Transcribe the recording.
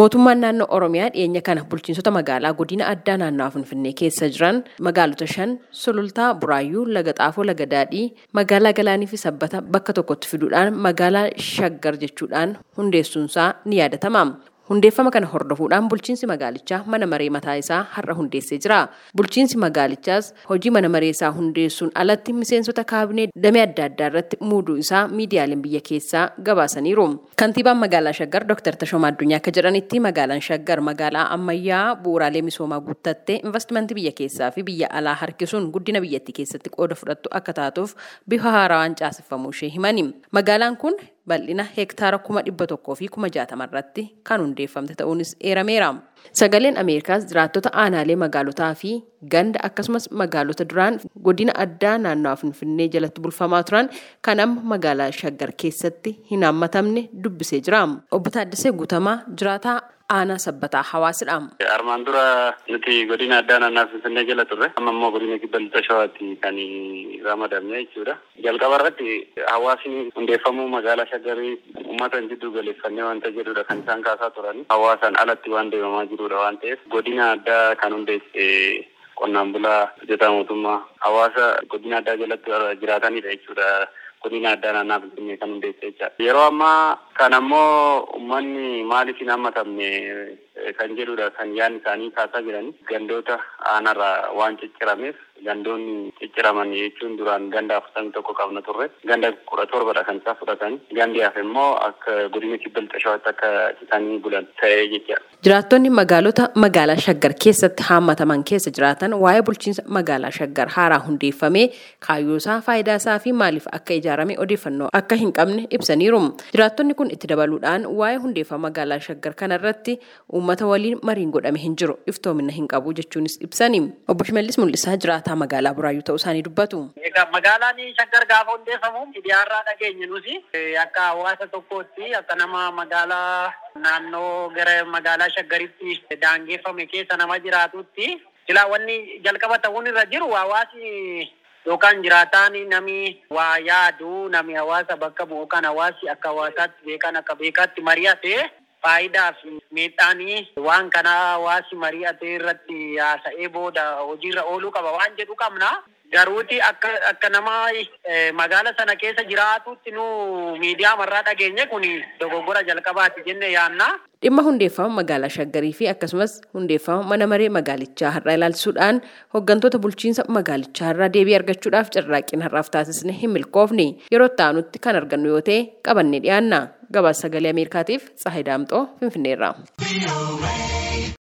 Mootummaan naannoo Oromiyaa dhiyeenya kana bulchiinsota magaalaa godina addaa naannawaa Finfinnee keessa jiran magaalota shan Sulultaa, Buraayyuu, Laga Xaafoo, Laga Daadhii, magaalaa Galaanii fi Sabbata bakka tokkotti fiduudhaan magaalaa Shaggar jechuudhaan hundeessuunsaa ni yaadatama. Hundeeffama kana hordofuudhaan bulchiinsi magaalichaa mana maree mataa isaa har'a hundeessee jira. Bulchiinsi magaalichaas hojii mana maree isaa hundeessuun alatti miseensota kaabinee damee adda addaa irratti muuduu isaa miidiyaaleen biyya keessaa gabaasaniiru. Kantiibaan magaalaa Shaggar Dr. Tashoomaa Addunyaa akka jedhanitti magaalaan Shaggar magaalaa ammayyaa bu'uuraalee misoomaa guuttattee investimentii biyya keessaa fi biyya alaa harkisuun guddina biyyattii keessatti qooda fudhattu akka taatuuf bifa haarawaan caaseffamuu ishee himani. Magaalaan kun bal'ina heektaara kuma dhibba tokkoo fi kuma jaatama irratti kan hundeeffamte ta'uunis eerameera. Sagaleen Ameerikaas jiraattota aanaalee magaalotaa fi ganda akkasumas magaalota duraan godina addaa naannawaa Finfinnee jalatti bulfamaa turan kan amma magaalaa Shaggar keessatti hin hammatamne dubbisee jira. Obbo Taaddasee Guutamaa jiraataa aanaa sabbataa hawaasidha. Armaan dura nuti godina addaa naannawaa Finfinnee jala turre amma immoo godina kibba lixa shawaatti kan ramadamne jechuudha. Jalqaba irratti hawaasni hundeeffamuu magaalaa Shaggarii uummata jidduu galeeffannee wanta jedhudha kan isaan kaasaa turan. Hawaasaan alatti waan deemamaa jirudha waan ta'eef godina addaa kan hundeesse qonnaan bulaa hojjetaa mootummaa hawaasa godina addaa jalatti jiraatanidha jechuudha. Godina addaa naannaa finfinnee kan hundeesse jechaadha. Yeroo ammaa kan ammoo uummanni maaliif hin hammatamne kan jedhudha kan yaadni isaanii kaasaa jiran gandoota aanarraa waan ciccirameef gandoonni cicciraman jechuun duraan ganda afurtamii tokko qabna turre ganda kudha torbadha kan isaa fudhatan gandi hafe immoo akka godina kibba lixa shawaatti akka citanii bulan ta'ee jechaadha. Jiraattonni magaalota magaalaa Shaggar keessatti haammataman keessa jiraatan waa'ee bulchiinsa magaalaa Shaggar haaraa hundeeffamee kaayyoosaa faayidaasaa fi maaliif akka ijaarame odeeffannoo akka hin qabne ibsaniiru. Jiraattonni kun itti dabaluudhaan waa'ee hundeeffama magaalaa Shaggar kanarratti uummata waliin mariin godhame hin jiru iftoomina hin qabu jechuunis ibsani. Obbo Shimallis Mul'isaa jiraataa magaalaa Buraayyuu ta'uu isaanii dubbatu. Egaa magaalaan Shaggar gaafa hundeeffamu miidiyaarraa dhageenye nuti akka hawaasa tokkootti akka nama magaalaa naannoo gara magaalaa Shaggaritti daangeffame keessa nama jiraatutti silaa wanni jalqaba ta'uun irra jiru hawaasi yookaan jiraataan nami waa yaadu nami hawaasa bakka bu'u kan hawaasi akka hawaasaatti beekan akka beekaatti mari'ate faayidaa fi miidhaanii waan kana hawaasi mari'ate irratti haasa'ee booda hojiirra ooluu qaba waan jedhu qabna. Garuuti akka akka nama magaala sana keessa jiraatutti nu miidiyaa marraa dhageenye kun dogoggora jalqabaati jenne yaanna. Dhimma hundeeffama magaalaa Shaggarii fi akkasumas hundeeffama mana maree magaalichaa har'aa ilaalchisuudhaan hooggantoota bulchiinsa magaalichaa irraa deebii argachuudhaaf carraaqqiin har'aaf taasisne hin milkoofne yeroo ta'anutti kan argannu yoo ta'e qabannee dhiyaanna. Gabaasa sagalee Ameerikaatiif Tsahayi Daamxoo Finfinneerraa.